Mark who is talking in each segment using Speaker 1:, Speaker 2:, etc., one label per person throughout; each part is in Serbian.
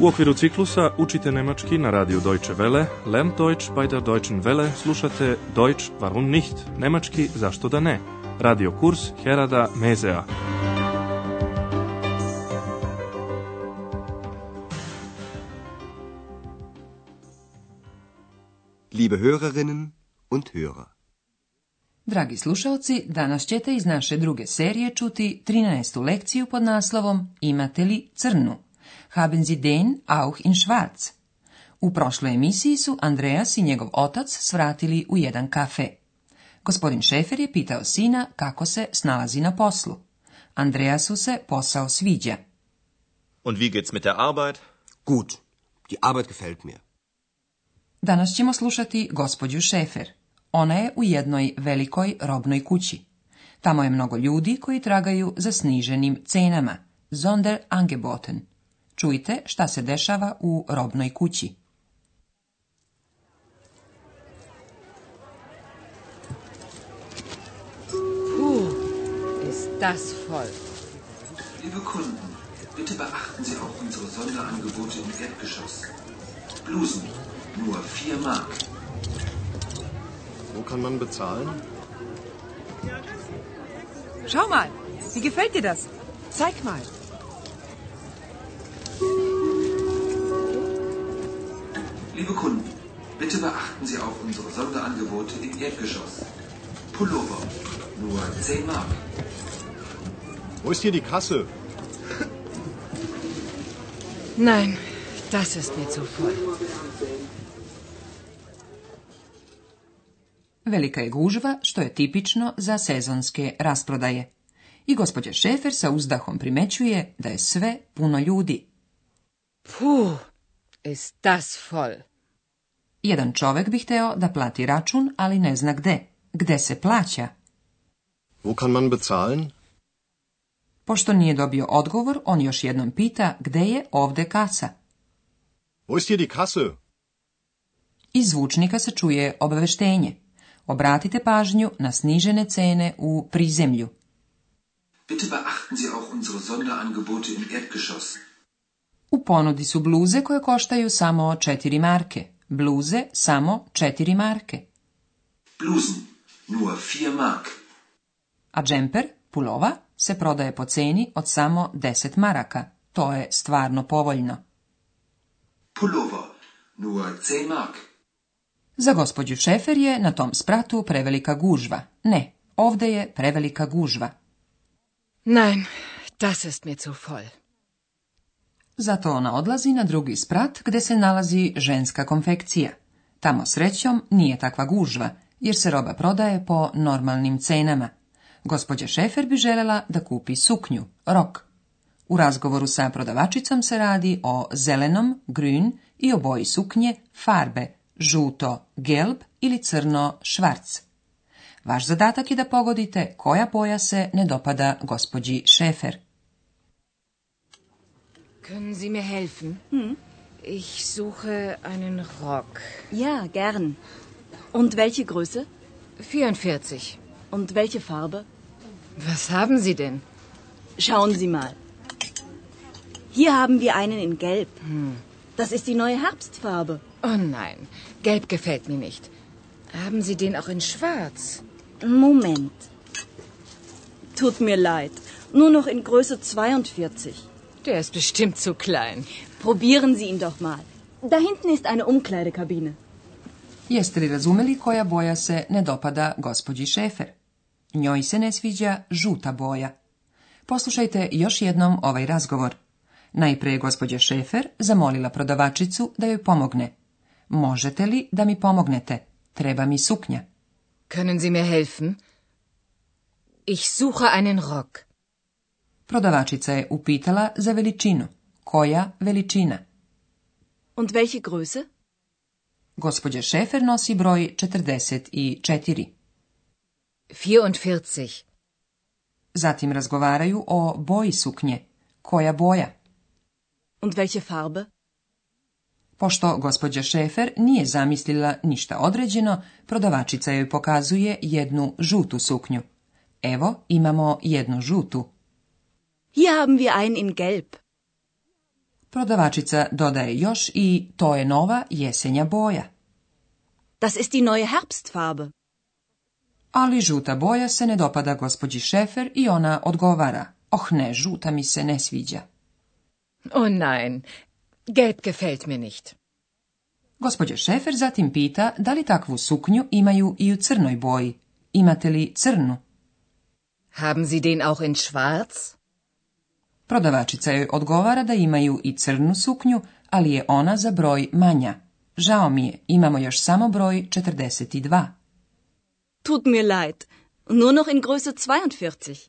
Speaker 1: U okviru ciklusa učite nemački na radiju Deutsche Welle, Lern Deutsch bei der Deutschen Welle, slušate Deutsch warum nicht, nemački zašto da ne, radio kurs Herada Mezea. Liebe Hörerinnen und Hörer.
Speaker 2: Dragi slušalci, danas ćete iz naše druge serije čuti 13. lekciju pod naslovom Imate li crnu? Haben Sie den auch in schwarz? U prošloj emisiji su Andreas i njegov otac svratili u jedan kafe. Gospodin Šefer je pitao sina kako se snalazi na poslu. Andreasu se posao sviđa.
Speaker 3: Und wie geht's mit der Arbeit? Gut. Die Arbeit gefällt mir.
Speaker 2: Danas ćemo slušati gospođu Šefer. Ona je u jednoj velikoj robnoj kući. Tamo je mnogo ljudi koji tragaju za sniženim cenama. Zonder angeboten. Čujte šta se dešava u robnoj kući.
Speaker 4: Puh, ist das voll.
Speaker 5: Liebe Kunden, bitte beachten Sie auch unsere Sonderangebote im Erdgeschoss. Blusen, nur 4 Mark.
Speaker 6: Wo kann man bezahlen?
Speaker 7: Schau mal, wie gefällt dir das? Zeig mal.
Speaker 5: Liebe Kunden, bitte beachten Sie auf unsere Sonderangebote im Erdgeschoss. Pullover, nur
Speaker 6: 10 Mark. Wo ist hier die Kasse?
Speaker 4: Nein, das ist mir zu voll.
Speaker 2: Velika je gužva, što je tipično za sezonske rasprodaje. I gospođa Šefer sa uzdahom primećuje da je sve puno ljudi.
Speaker 4: Puh, ist das voll.
Speaker 2: Jedan čovjek bi htio da plati račun, ali ne zna gde. Gde se plaća? Wo kann man bezahlen? Pošto nije dobio odgovor, on još jednom pita gde je ovdje kasa. Wo ist hier die Kasse? Iz zvučnika se čuje obaveštenje. Obratite pažnju na snižene cene u prizemlju. Bitte beachten Sie auch unsere Sonderangebote im Erdgeschoss. U ponudi su bluze koje koštaju samo 4 marke. Bluze samo četiri marke.
Speaker 5: Blusen nur vier mark.
Speaker 2: A džemper, pulova, se prodaje po ceni od samo deset maraka. To je stvarno povoljno.
Speaker 5: Pulova, nur 10 mark.
Speaker 2: Za gospođu Šefer je na tom spratu prevelika gužva. Ne, ovdje je prevelika gužva.
Speaker 4: Nein, das ist mir zu voll.
Speaker 2: Zato ona odlazi na drugi sprat gdje se nalazi ženska konfekcija. Tamo srećom nije takva gužva, jer se roba prodaje po normalnim cenama. Gospođa Šefer bi željela da kupi suknju, rok. U razgovoru sa prodavačicom se radi o zelenom, grün i o boji suknje, farbe, žuto, gelb ili crno, švarc. Vaš zadatak je da pogodite koja boja se ne dopada gospođi Šefer.
Speaker 4: Können Sie mir helfen? Hm? Ich suche einen Rock.
Speaker 8: Ja, gern. Und welche Größe?
Speaker 4: 44.
Speaker 8: Und welche Farbe?
Speaker 4: Was haben Sie denn?
Speaker 8: Schauen Sie mal. Hier haben wir einen in Gelb. Hm. Das ist die neue Herbstfarbe.
Speaker 4: Oh nein, Gelb gefällt mir nicht. Haben Sie den auch in Schwarz?
Speaker 8: Moment. Tut mir leid. Nur noch in Größe 42.
Speaker 4: Der ist bestimmt zu klein.
Speaker 8: Probieren Sie ihn doch mal. Da hinten ist eine Umkleidekabine.
Speaker 2: Jeste li razumeli koja boja se ne dopada gospođi Šefer? Njoj se ne sviđa žuta boja. Poslušajte još jednom ovaj razgovor. Najprej je gospođa Šefer zamolila prodavačicu da joj pomogne. Možete li da mi pomognete? Treba mi suknja.
Speaker 4: Können Sie mir helfen? Ich suche einen Rock.
Speaker 2: Prodavačica je upitala za veličinu. Koja veličina?
Speaker 8: Und welche Größe?
Speaker 2: Gospodje Šefer nosi broj 44.
Speaker 4: 44.
Speaker 2: Zatim razgovaraju o boji suknje. Koja boja?
Speaker 8: Und welche Farbe?
Speaker 2: Pošto gospođa Šefer nije zamislila ništa određeno, prodavačica joj pokazuje jednu žutu suknju. Evo, imamo jednu žutu.
Speaker 8: Hier haben wir einen in gelb.
Speaker 2: Prodavačica dodaje još i to je nova jesenja boja.
Speaker 8: Das ist die neue Herbstfarbe.
Speaker 2: Ali žuta boja se ne dopada gospođi Šefer i ona odgovara. Oh ne, žuta mi se ne sviđa.
Speaker 4: Oh nein, gelb gefällt mir nicht.
Speaker 2: Gospođa Šefer zatim pita da li takvu suknju imaju i u crnoj boji. Imate li crnu?
Speaker 4: Haben Sie den auch in schwarz?
Speaker 2: Prodavačica joj odgovara da imaju i crnu suknju, ali je ona za broj manja. Žao mi je, imamo još samo broj
Speaker 8: 42. Tut mir leid, nur noch in Größe
Speaker 2: 42.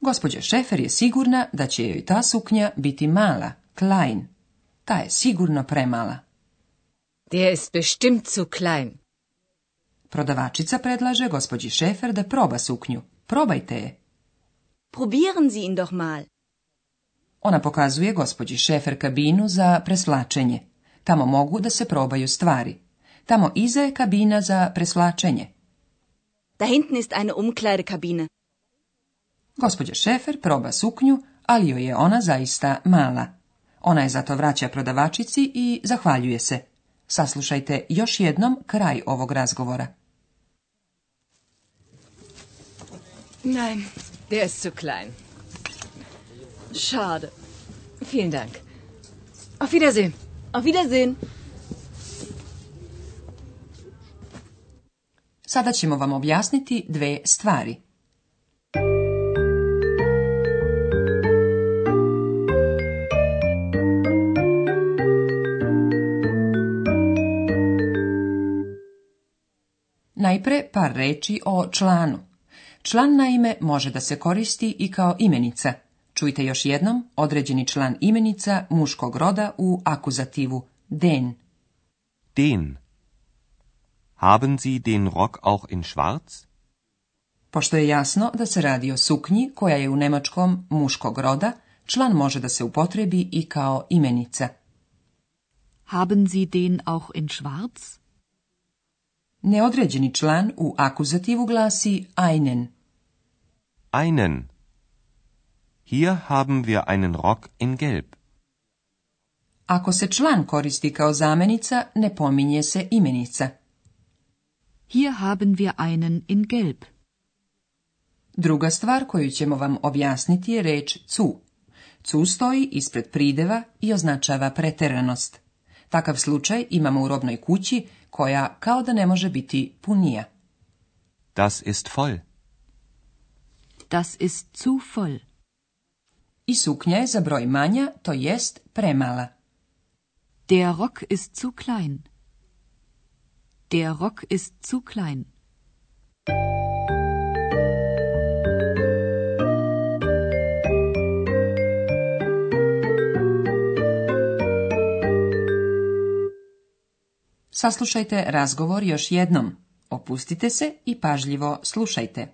Speaker 2: Gospođa Šefer je sigurna da će joj ta suknja biti mala, klein. Ta je sigurno premala.
Speaker 4: Der ist bestimmt zu klein.
Speaker 2: Prodavačica predlaže gospođi Šefer da proba suknju. Probajte je.
Speaker 8: Probieren Sie ihn doch mal.
Speaker 2: Ona pokazuje gospođi Šefer kabinu za preslačenje. Tamo mogu da se probaju stvari. Tamo iza je kabina za preslačenje.
Speaker 8: Da hinten ist eine kabine.
Speaker 2: Gospođa Šefer proba suknju, ali joj je ona zaista mala. Ona je zato vraća prodavačici i zahvaljuje se. Saslušajte još jednom kraj ovog razgovora.
Speaker 4: Nein, der ist zu klein. Schade. Vielen Dank. Auf Wiedersehen.
Speaker 2: Sada ćemo vam objasniti dve stvari. Najpre par reći o članu. Član naime može da se koristi i kao imenica – Čujte još jednom određeni član imenica muškog roda u akuzativu den.
Speaker 9: Den. Haben Sie den Rock auch in schwarz?
Speaker 2: Pošto je jasno da se radi o suknji koja je u nemačkom muškog roda, član može da se upotrebi i kao imenica.
Speaker 10: Haben Sie den auch in schwarz?
Speaker 2: Neodređeni član u akuzativu glasi einen.
Speaker 9: Einen. Hier haben wir einen Rock in gelb.
Speaker 2: Ako se član koristi kao zamenica, ne pominje se imenica.
Speaker 10: Hier haben wir einen in gelb.
Speaker 2: Druga stvar koju ćemo vam objasniti je reč cu. Cu stoji ispred prideva i označava preteranost. Takav slučaj imamo u robnoj kući koja kao da ne može biti punija.
Speaker 9: Das ist voll.
Speaker 10: Das ist zu voll
Speaker 2: i suknja je za broj manja, to jest premala.
Speaker 10: Der Rock ist zu klein. Der Rock ist zu klein.
Speaker 2: Saslušajte razgovor još jednom. Opustite se i pažljivo slušajte.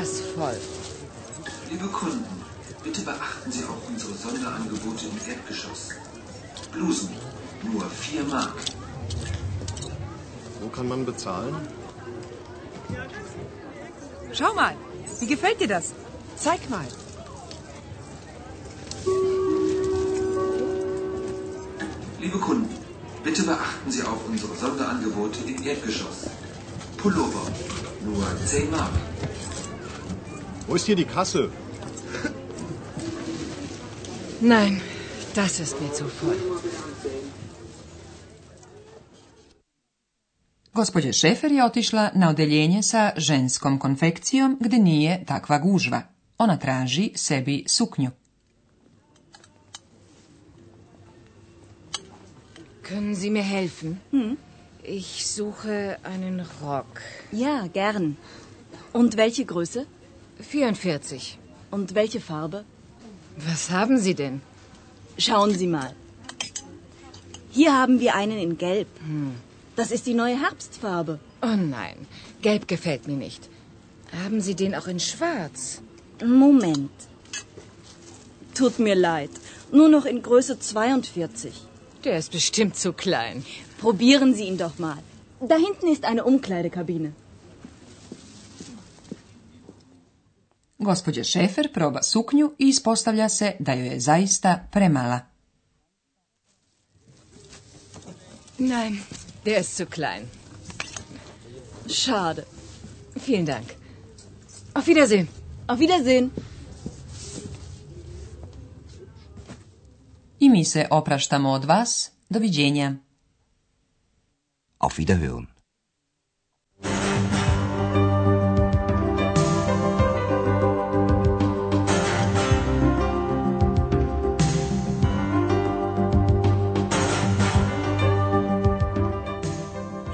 Speaker 4: das voll.
Speaker 5: Liebe Kunden, bitte beachten Sie auch unsere Sonderangebote im Erdgeschoss. Blusen, nur 4 Mark.
Speaker 6: Wo kann man bezahlen?
Speaker 7: Schau mal, wie gefällt dir das? Zeig mal.
Speaker 5: Liebe Kunden, bitte beachten Sie auch unsere Sonderangebote im Erdgeschoss. Pullover, nur 10 Mark.
Speaker 6: Wo ist hier die Kasse?
Speaker 4: Nein, das ist mir zu voll.
Speaker 2: Gospođa Šefer je otišla na odeljenje sa ženskom konfekcijom gdje nije takva gužva. Ona traži sebi suknju.
Speaker 4: Können Sie mir helfen? Hm? Ich suche einen Rock.
Speaker 8: Ja, gern. Und welche Größe?
Speaker 4: 44.
Speaker 8: Und welche Farbe?
Speaker 4: Was haben Sie denn?
Speaker 8: Schauen Sie mal. Hier haben wir einen in Gelb. Hm. Das ist die neue Herbstfarbe.
Speaker 4: Oh nein, Gelb gefällt mir nicht. Haben Sie den auch in Schwarz?
Speaker 8: Moment. Tut mir leid. Nur noch in Größe 42.
Speaker 4: Der ist bestimmt zu klein.
Speaker 8: Probieren Sie ihn doch mal. Da hinten ist eine Umkleidekabine.
Speaker 2: Gospođa Šefer proba suknju i ispostavlja se da joj je zaista premala.
Speaker 4: Nein, der ist zu klein. Schade. Vielen Dank. Auf Wiedersehen. Auf Wiedersehen.
Speaker 2: I mi se opraštamo od vas. Doviđenja.
Speaker 3: Auf Wiederhören.